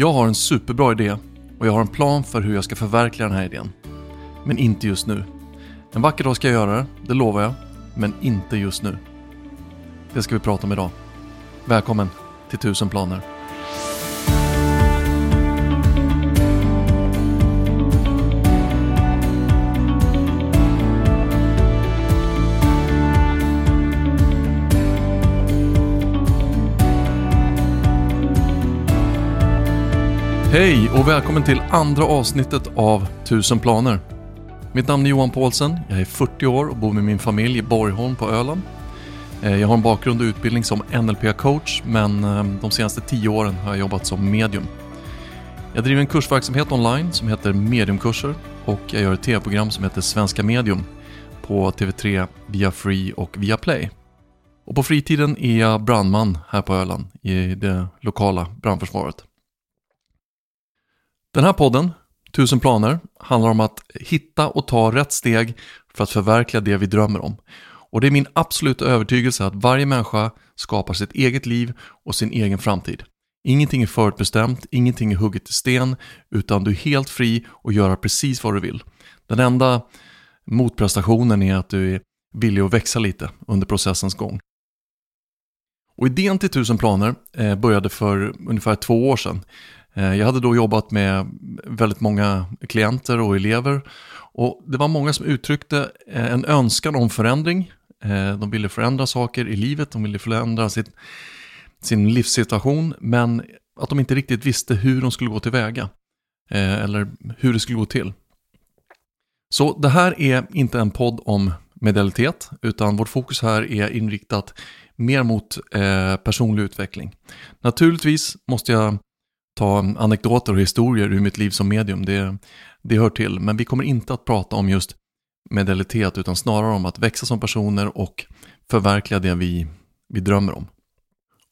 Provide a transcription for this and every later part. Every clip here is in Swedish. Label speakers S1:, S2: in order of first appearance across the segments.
S1: Jag har en superbra idé och jag har en plan för hur jag ska förverkliga den här idén. Men inte just nu. En vacker dag ska jag göra det, det lovar jag. Men inte just nu. Det ska vi prata om idag. Välkommen till 1000 planer. Hej och välkommen till andra avsnittet av 1000 planer. Mitt namn är Johan Paulsen, jag är 40 år och bor med min familj i Borgholm på Öland. Eh, jag har en bakgrund och utbildning som NLP-coach men eh, de senaste 10 åren har jag jobbat som medium. Jag driver en kursverksamhet online som heter Mediumkurser och jag gör ett tv-program som heter Svenska Medium på TV3 via Free och via Play. Och på fritiden är jag brandman här på Öland i det lokala brandförsvaret. Den här podden, Tusen planer, handlar om att hitta och ta rätt steg för att förverkliga det vi drömmer om. Och det är min absoluta övertygelse att varje människa skapar sitt eget liv och sin egen framtid. Ingenting är förutbestämt, ingenting är hugget i sten, utan du är helt fri att göra precis vad du vill. Den enda motprestationen är att du är villig att växa lite under processens gång. Och idén till 1000 planer eh, började för ungefär två år sedan Eh, jag hade då jobbat med väldigt många klienter och elever och det var många som uttryckte eh, en önskan om förändring. Eh, de ville förändra saker i livet, de ville förändra sitt, sin livssituation men att de inte riktigt visste hur de skulle gå tillväga eller hur det skulle gå till. Så det här är inte en podd om medialitet utan vårt fokus här är inriktat mer mot personlig utveckling. Naturligtvis måste jag ta anekdoter och historier ur mitt liv som medium, det, det hör till. Men vi kommer inte att prata om just medialitet utan snarare om att växa som personer och förverkliga det vi, vi drömmer om.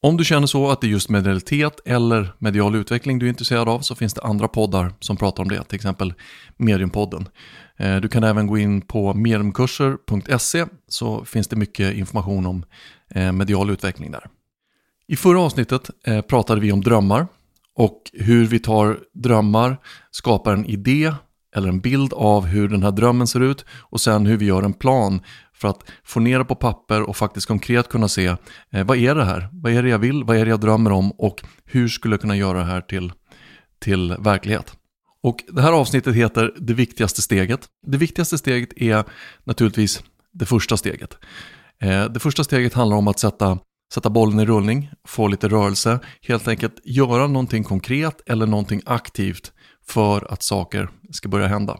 S1: Om du känner så att det är just medialitet eller medial utveckling du är intresserad av så finns det andra poddar som pratar om det, till exempel Mediumpodden. Eh, du kan även gå in på mediumkurser.se så finns det mycket information om eh, medial utveckling där. I förra avsnittet eh, pratade vi om drömmar och hur vi tar drömmar, skapar en idé eller en bild av hur den här drömmen ser ut och sen hur vi gör en plan för att få ner det på papper och faktiskt konkret kunna se eh, vad är det här? Vad är det jag vill? Vad är det jag drömmer om? Och hur skulle jag kunna göra det här till, till verklighet? Och det här avsnittet heter Det viktigaste steget. Det viktigaste steget är naturligtvis det första steget. Eh, det första steget handlar om att sätta sätta bollen i rullning, få lite rörelse, helt enkelt göra någonting konkret eller någonting aktivt för att saker ska börja hända.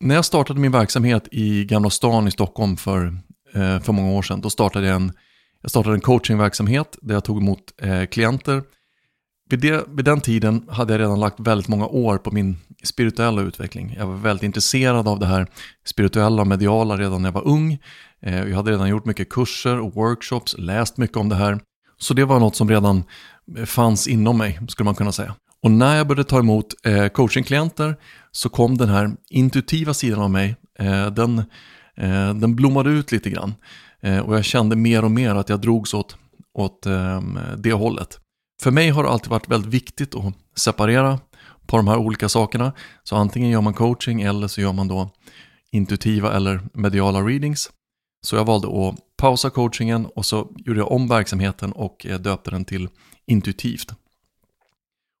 S1: När jag startade min verksamhet i Gamla stan i Stockholm för, eh, för många år sedan, då startade jag en, jag startade en coachingverksamhet där jag tog emot eh, klienter. Vid, det, vid den tiden hade jag redan lagt väldigt många år på min spirituella utveckling. Jag var väldigt intresserad av det här spirituella och mediala redan när jag var ung. Eh, jag hade redan gjort mycket kurser och workshops, läst mycket om det här. Så det var något som redan eh, fanns inom mig, skulle man kunna säga. Och när jag började ta emot eh, coachingklienter så kom den här intuitiva sidan av mig, den, den blommade ut lite grann. Och jag kände mer och mer att jag drogs åt, åt ehm, det hållet. För mig har det alltid varit väldigt viktigt att separera på de här olika sakerna. Så antingen gör man coaching eller så gör man då intuitiva eller mediala readings. Så jag valde att pausa coachingen och så gjorde jag om verksamheten och eh, döpte den till intuitivt.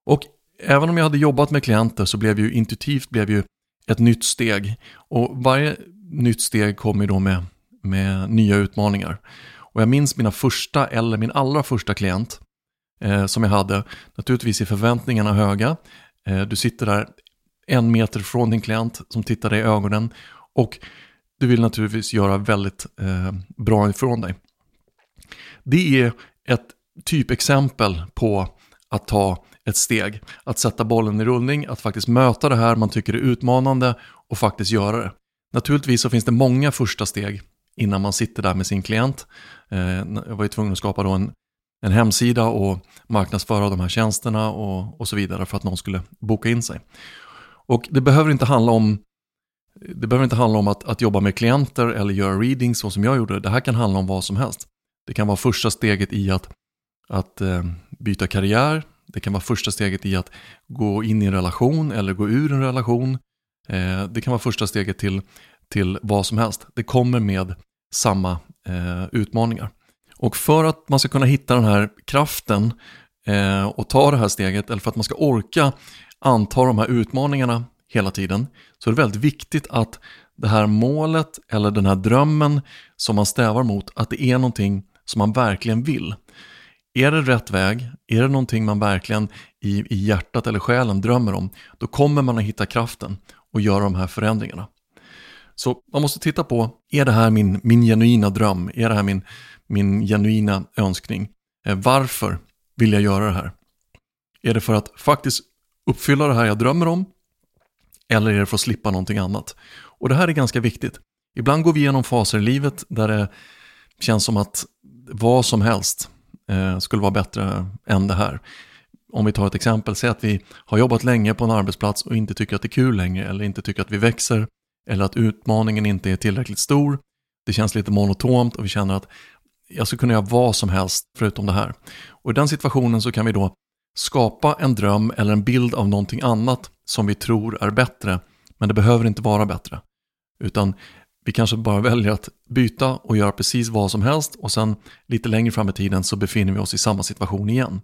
S1: Och även om jag hade jobbat med klienter så blev ju intuitivt blev ju ett nytt steg. Och varje nytt steg kommer då med, med nya utmaningar. Och jag minns mina första, eller min allra första klient eh, som jag hade. Naturligtvis är förväntningarna höga. Eh, du sitter där en meter från din klient som tittar dig i ögonen och du vill naturligtvis göra väldigt eh, bra ifrån dig. Det är ett typexempel på att ta ett steg, att sätta bollen i rullning, att faktiskt möta det här man tycker är utmanande och faktiskt göra det. Naturligtvis så finns det många första steg innan man sitter där med sin klient. Eh, jag var ju tvungen att skapa då en, en hemsida och marknadsföra de här tjänsterna och, och så vidare för att någon skulle boka in sig. Och det behöver inte handla om det behöver inte handla om att, att jobba med klienter eller göra readings så som jag gjorde. Det här kan handla om vad som helst. Det kan vara första steget i att, att eh, byta karriär. Det kan vara första steget i att gå in i en relation eller gå ur en relation. Eh, det kan vara första steget till, till vad som helst. Det kommer med samma eh, utmaningar. Och för att man ska kunna hitta den här kraften eh, och ta det här steget, eller för att man ska orka anta de här utmaningarna hela tiden, så är det väldigt viktigt att det här målet eller den här drömmen som man stävar mot, att det är någonting som man verkligen vill. Är det rätt väg, är det någonting man verkligen i, i hjärtat eller själen drömmer om, då kommer man att hitta kraften och göra de här förändringarna. Så man måste titta på, är det här min, min genuina dröm? Är det här min, min genuina önskning? Eh, varför vill jag göra det här? Är det för att faktiskt uppfylla det här jag drömmer om? Eller är det för att slippa någonting annat? Och det här är ganska viktigt. Ibland går vi igenom faser i livet där det känns som att vad som helst eh, skulle vara bättre än det här. Om vi tar ett exempel, säg att vi har jobbat länge på en arbetsplats och inte tycker att det är kul längre eller inte tycker att vi växer eller att utmaningen inte är tillräckligt stor. Det känns lite monotont och vi känner att jag skulle kunna göra vad som helst förutom det här. Och i den situationen så kan vi då skapa en dröm eller en bild av någonting annat som vi tror är bättre, men det behöver inte vara bättre. Utan vi kanske bara väljer att byta och göra precis vad som helst och sen lite längre fram i tiden så befinner vi oss i samma situation igen.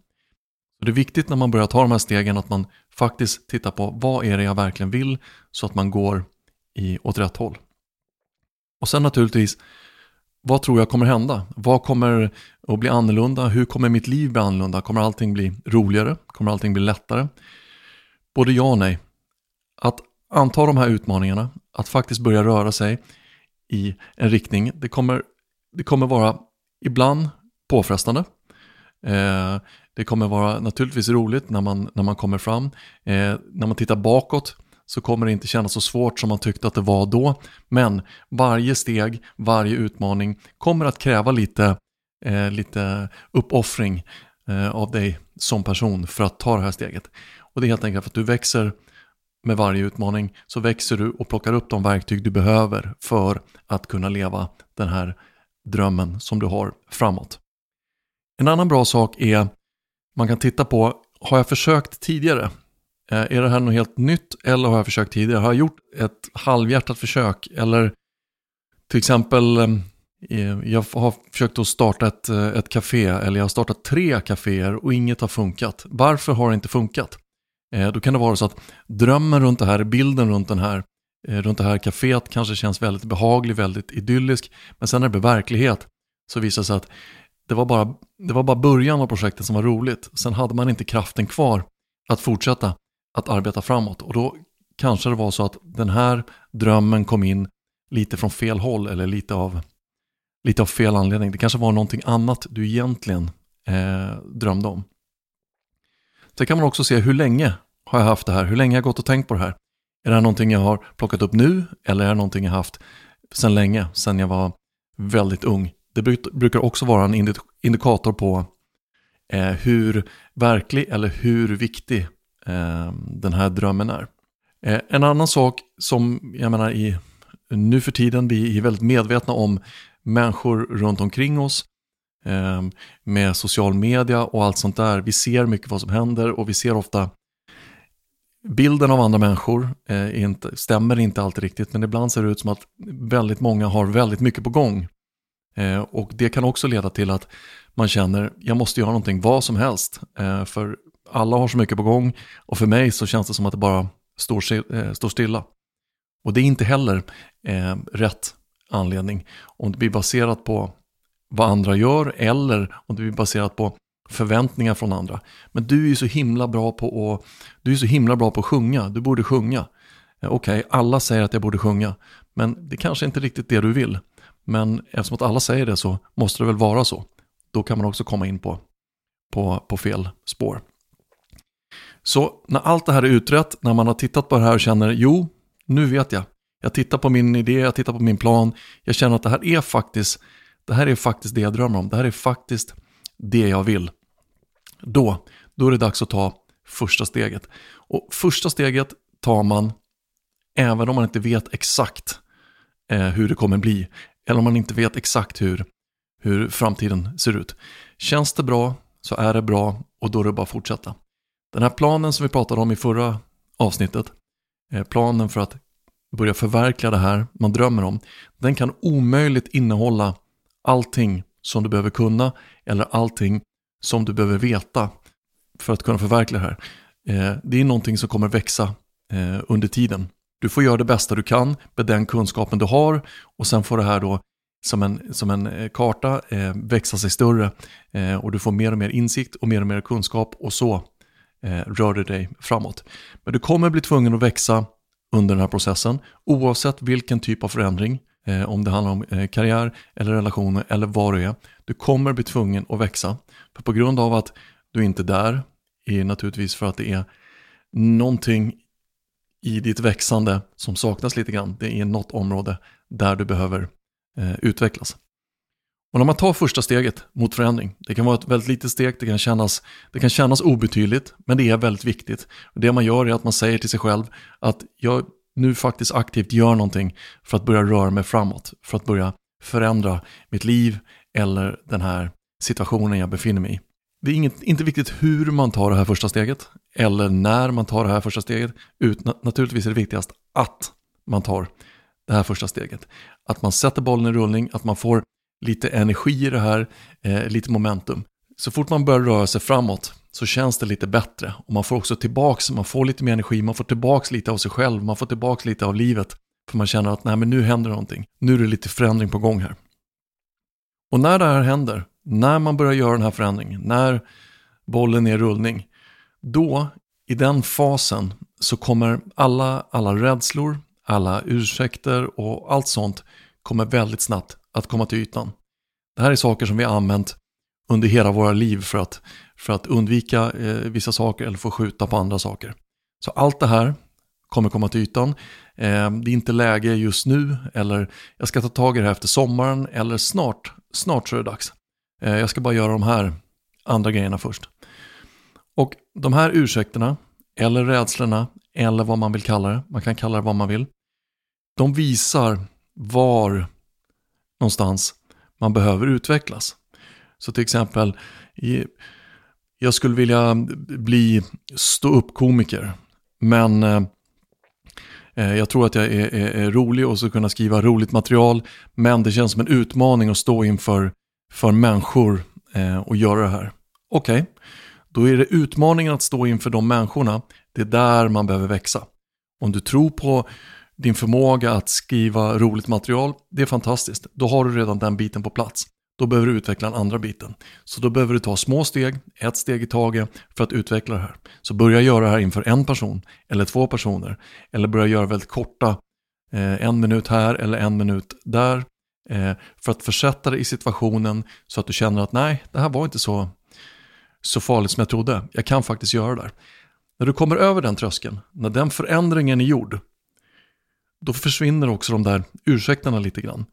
S1: Så det är viktigt när man börjar ta de här stegen att man faktiskt tittar på vad är det jag verkligen vill så att man går i, åt rätt håll. Och sen naturligtvis, vad tror jag kommer hända? Vad kommer att bli annorlunda? Hur kommer mitt liv bli annorlunda? Kommer allting bli roligare? Kommer allting bli lättare? Både ja och nej. Att anta de här utmaningarna, att faktiskt börja röra sig i en riktning, det kommer, det kommer vara ibland påfrestande. Eh, det kommer vara naturligtvis roligt när man, när man kommer fram. Eh, när man tittar bakåt så kommer det inte kännas så svårt som man tyckte att det var då. Men varje steg, varje utmaning kommer att kräva lite, eh, lite uppoffring eh, av dig som person för att ta det här steget. Och det är helt enkelt för att du växer med varje utmaning så växer du och plockar upp de verktyg du behöver för att kunna leva den här drömmen som du har framåt. En annan bra sak är man kan titta på, har jag försökt tidigare? Eh, är det här något helt nytt eller har jag försökt tidigare? Har jag gjort ett halvhjärtat försök eller till exempel eh, eh, jag har försökt att starta ett, ett café eller jag har startat tre kaféer och inget har funkat. Varför har det inte funkat? Eh, då kan det vara så att drömmen runt det här, bilden runt den här, eh, runt det här kaféet kanske känns väldigt behaglig, väldigt idyllisk. Men sen när det blir verklighet så visar det sig att det var, bara, det var bara början av projektet som var roligt. Sen hade man inte kraften kvar att fortsätta att arbeta framåt. Och då kanske det var så att den här drömmen kom in lite från fel håll eller lite av, lite av fel anledning. Det kanske var någonting annat du egentligen eh, drömde om. Sen kan man också se hur länge har jag haft det här? Hur länge har jag gått och tänkt på det här? Är det här någonting jag har plockat upp nu eller är det någonting jag haft sedan länge, sedan jag var väldigt ung? Det brukar också vara en indikator på eh, hur verklig eller hur viktig eh, den här drömmen är. Eh, en annan sak som jag menar i, nu för tiden, vi är väldigt medvetna om människor runt omkring oss Ehm, med social media och allt sånt där. Vi ser mycket vad som händer och vi ser ofta bilden av andra människor eh, inte, stämmer inte alltid riktigt men ibland ser det ut som att väldigt många har väldigt mycket på gång. Eh, och det kan också leda till att man känner jag måste göra någonting, vad som helst. Eh, för alla har så mycket på gång och för mig så känns det som att det bara står, står stilla. Och det är inte heller rätt anledning om det blir baserat på vad andra gör eller om det är baserat på förväntningar från andra. Men du är ju så himla bra på att, du är så himla bra på att sjunga, du borde sjunga. Eh, okej, okay, alla säger att jag borde sjunga, men det kanske inte riktigt det du vill. Men eftersom att alla säger det så måste det väl vara så. Då kan man också komma in på, på, på fel spår. Så när allt det här är utrett, när man har tittat på det här och känner jo, nu vet jag. Jag tittar på min idé, jag tittar på min plan. Jag känner att det här är faktiskt det här är faktiskt det jag drömmer om. Det här är faktiskt det jag vill. Då, då är det dags att ta första steget. Och första steget tar man även om man inte vet exakt eh, hur det kommer bli. Eller om man inte vet exakt hur, hur framtiden ser ut. Känns det bra så är det bra och då är det bara att fortsätta. Den här planen som vi pratade om i förra avsnittet, eh, planen för att börja förverkliga det här man drömmer om, den kan omöjligt innehålla allting som du behöver kunna eller allting som du behöver veta för att kunna förverkliga det här. Eh, det är någonting som kommer växa eh, under tiden. Du får göra det bästa du kan med den kunskapen du har och sen får det här då som en, som en eh, karta växa sig större och du får mer och mer insikt och mer och mer kunskap och så rör du dig framåt. Men du kommer bli tvungen att växa under den här processen oavsett vilken typ av förändring, eh, om det handlar om eh, karriär eller relationer eller vad det är. Du kommer bli tvungen att växa. För på grund av att du inte är där är naturligtvis för att det är någonting i ditt växande som saknas lite grann. Det är något område där du behöver eh, utvecklas. Och när man tar första steget mot förändring, det kan vara ett väldigt litet steg, det kan kännas, det kan kännas obetydligt, men det är väldigt viktigt. Det man gör är att man säger till sig själv att jag nu faktiskt aktivt gör någonting för att börja röra mig framåt, för att börja förändra mitt liv eller den här situationen jag befinner mig i. Det är inget, inte viktigt hur man tar det här första steget eller när man tar det här första steget. Utan, naturligtvis är det viktigast att man tar det här första steget. Att man sätter bollen i rullning, att man får lite energi i det här, eh, lite momentum. Så fort man börjar röra sig framåt så känns det lite bättre och man får också tillbaks, man får lite mer energi, man får tillbaks lite av sig själv, man får tillbaks lite av livet. För man känner att nej men nu händer någonting, nu är det lite förändring på gång här. Och när det här händer, när man börjar göra den här förändringen, när bollen är i rullning, då i den fasen så kommer alla, alla rädslor, alla ursäkter och allt sånt kommer väldigt snabbt att komma till ytan. Det här är saker som vi har använt under hela våra liv för att, för att undvika eh, vissa saker eller få skjuta på andra saker. Så allt det här kommer komma till ytan. Eh, det är inte läge just nu eller jag ska ta tag i det här efter sommaren eller snart, snart så är det dags. Eh, jag ska bara göra de här andra grejerna först. Och de här ursäkterna eller rädslorna eller vad man vill kalla det, man kan kalla det vad man vill. De visar var någonstans man behöver utvecklas. Så till exempel, jag skulle vilja bli stå-upp-komiker, men eh, eh, jag tror att jag är, är, är, rolig och ska kunna skriva roligt material, men det känns som en utmaning att stå inför för människor eh, och göra det här. Okej, okay. då är det utmaningen att stå inför de människorna, det är där man behöver växa. Om du tror på din förmåga att skriva roligt material, det är fantastiskt. Då har du redan den biten på plats. Då behöver du utveckla den andra biten. Så då behöver du ta små steg, ett steg i taget för att utveckla det här. Så börja göra det här inför en person eller två personer. Eller börja göra väldigt korta, eh, en minut här eller en minut där. Eh, för att försätta dig i situationen så att du känner att nej, det här var inte så, så farligt som jag trodde. Jag kan faktiskt göra det där. När du kommer över den tröskeln, när den förändringen är gjord, då försvinner också de där ursäkterna lite grann.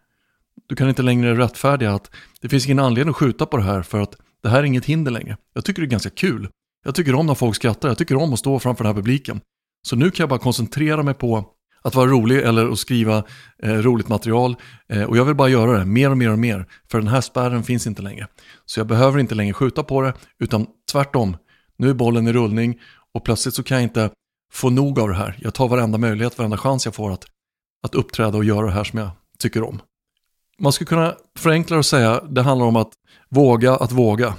S1: Du kan inte längre rättfärdiga att det finns ingen anledning att skjuta på det här för att det här är inget hinder längre. Jag tycker det är ganska kul. Jag tycker om när folk skrattar, jag tycker om att stå framför den här publiken. Så nu kan jag bara koncentrera mig på att vara rolig eller att skriva eh, roligt material. Eh, och jag vill bara göra det mer och mer och mer. För den här spärren finns inte längre. Så jag behöver inte längre skjuta på det, utan tvärtom. Nu är bollen i rullning och plötsligt så kan jag inte få nog av det här. Jag tar varenda möjlighet, varenda chans jag får att att uppträda och göra det här som jag tycker om. Man skulle kunna förenkla och säga det handlar om att våga att våga.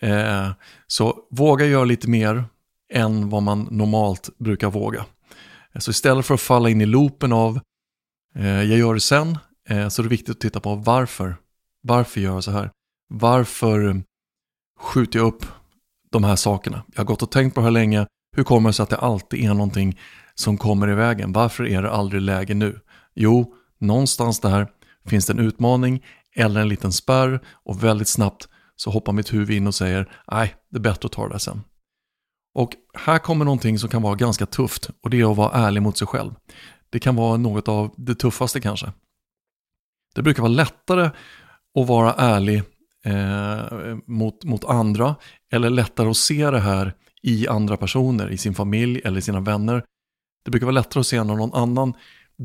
S1: Eh, så våga göra lite mer än vad man normalt brukar våga. Eh, så istället för att falla in i loopen av eh, jag gör det sen eh, så är det viktigt att titta på varför. Varför gör jag så här? Varför eh, skjuter jag upp de här sakerna? Jag har gått och tänkt på det här länge. Hur kommer det sig att det alltid är någonting som kommer i vägen. Varför är det aldrig läge nu? Jo, någonstans där finns det en utmaning eller en liten spärr och väldigt snabbt så hoppar mitt huvud in och säger nej, det är bättre att ta det där sen. Och här kommer någonting som kan vara ganska tufft och det är att vara ärlig mot sig själv. Det kan vara något av det tuffaste kanske. Det brukar vara lättare att vara ärlig eh, mot, mot andra eller lättare att se det här i andra personer, i sin familj eller sina vänner det brukar vara lättare att se när någon annan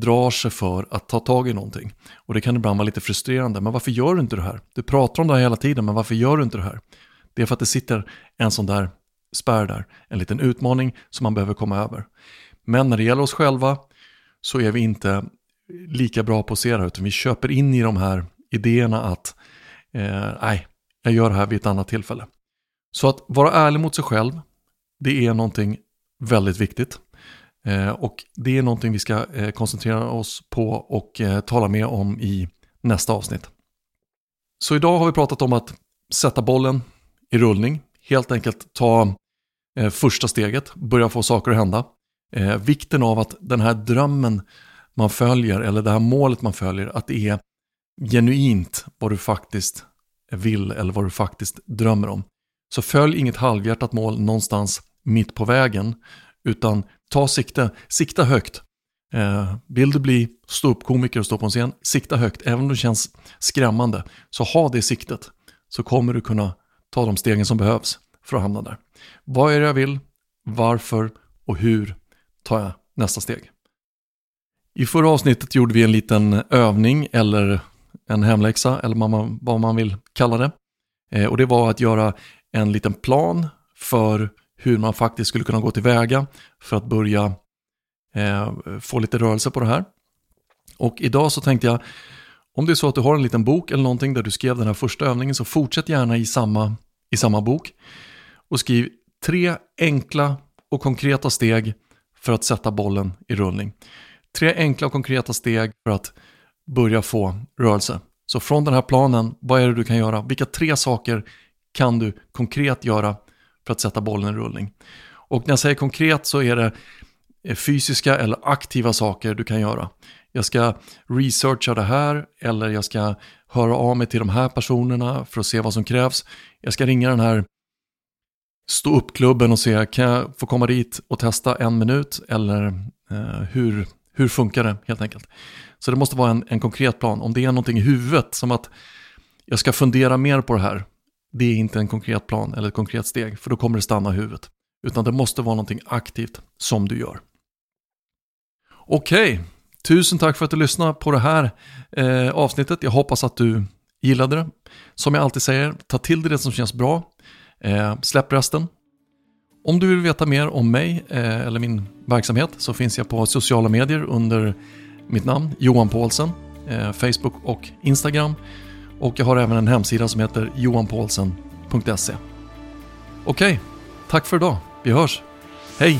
S1: drar sig för att ta tag i någonting. Och det kan ibland vara lite frustrerande. Men varför gör du inte det här? Du pratar om det här hela tiden, men varför gör du inte det här? Det är för att det sitter en sån där spärr där, en liten utmaning som man behöver komma över. Men när det gäller oss själva så är vi inte lika bra på att se det, här utan vi köper in i de här idéerna att eh, nej, jag gör det här vid ett annat tillfälle. Så att vara ärlig mot sig själv, det är någonting väldigt viktigt. Eh, och det är någonting vi ska eh, koncentrera oss på och eh, tala mer om i nästa avsnitt. Så idag har vi pratat om att sätta bollen i rullning, helt enkelt ta första steget, börja få saker att hända. Vikten av att den här drömmen man följer, eller det här målet man följer, att det är genuint vad du faktiskt vill eller vad du faktiskt drömmer om. Så följ inget halvhjärtat mål någonstans mitt på vägen, utan ta sikte, sikta högt. Eh, vill du bli ståuppkomiker och stå på en scen, sikta högt, även om det känns skrämmande. Så ha det siktet, så kommer du kunna ta de stegen som behövs för att hamna där. Vad är det jag vill? Varför? Och hur tar jag nästa steg? I förra avsnittet gjorde vi en liten övning eller en hemläxa eller vad man vill kalla det. Eh, och det var att göra en liten plan för hur man faktiskt skulle kunna gå tillväga för att börja eh, få lite rörelse på det här. Och idag så tänkte jag, om det är så att du har en liten bok eller någonting där du skrev den här första övningen så fortsätt gärna i samma, i samma bok och skriv tre enkla och konkreta steg för att sätta bollen i rullning. Tre enkla och konkreta steg för att börja få rörelse. Så från den här planen, vad är det du kan göra? Vilka tre saker kan du konkret göra för att sätta bollen i rullning? Och när jag säger konkret så är det eh, fysiska eller aktiva saker du kan göra. Jag ska researcha det här eller jag ska höra av mig till de här personerna för att se vad som krävs. Jag ska ringa den här stå upp-klubben och se, kan jag få komma dit och testa en minut eller eh, hur, hur funkar det helt enkelt. Så det måste vara en, en konkret plan. Om det är någonting i huvudet som att jag ska fundera mer på det här, det är inte en konkret plan eller ett konkret steg, för då kommer det stanna i huvudet. Utan det måste vara någonting aktivt som du gör. Okej, okay. tusen tack för att du lyssnade på det här eh, avsnittet. Jag hoppas att du gillade det. Som jag alltid säger, ta till dig det som känns bra. Eh, släpp resten. Om du vill veta mer om mig eh, eller min verksamhet så finns jag på sociala medier under mitt namn, Johan Paulsen, eh, Facebook och Instagram. Och jag har även en hemsida som heter johanpaulsen.se. Okej, tack för idag. Vi hörs. Hej!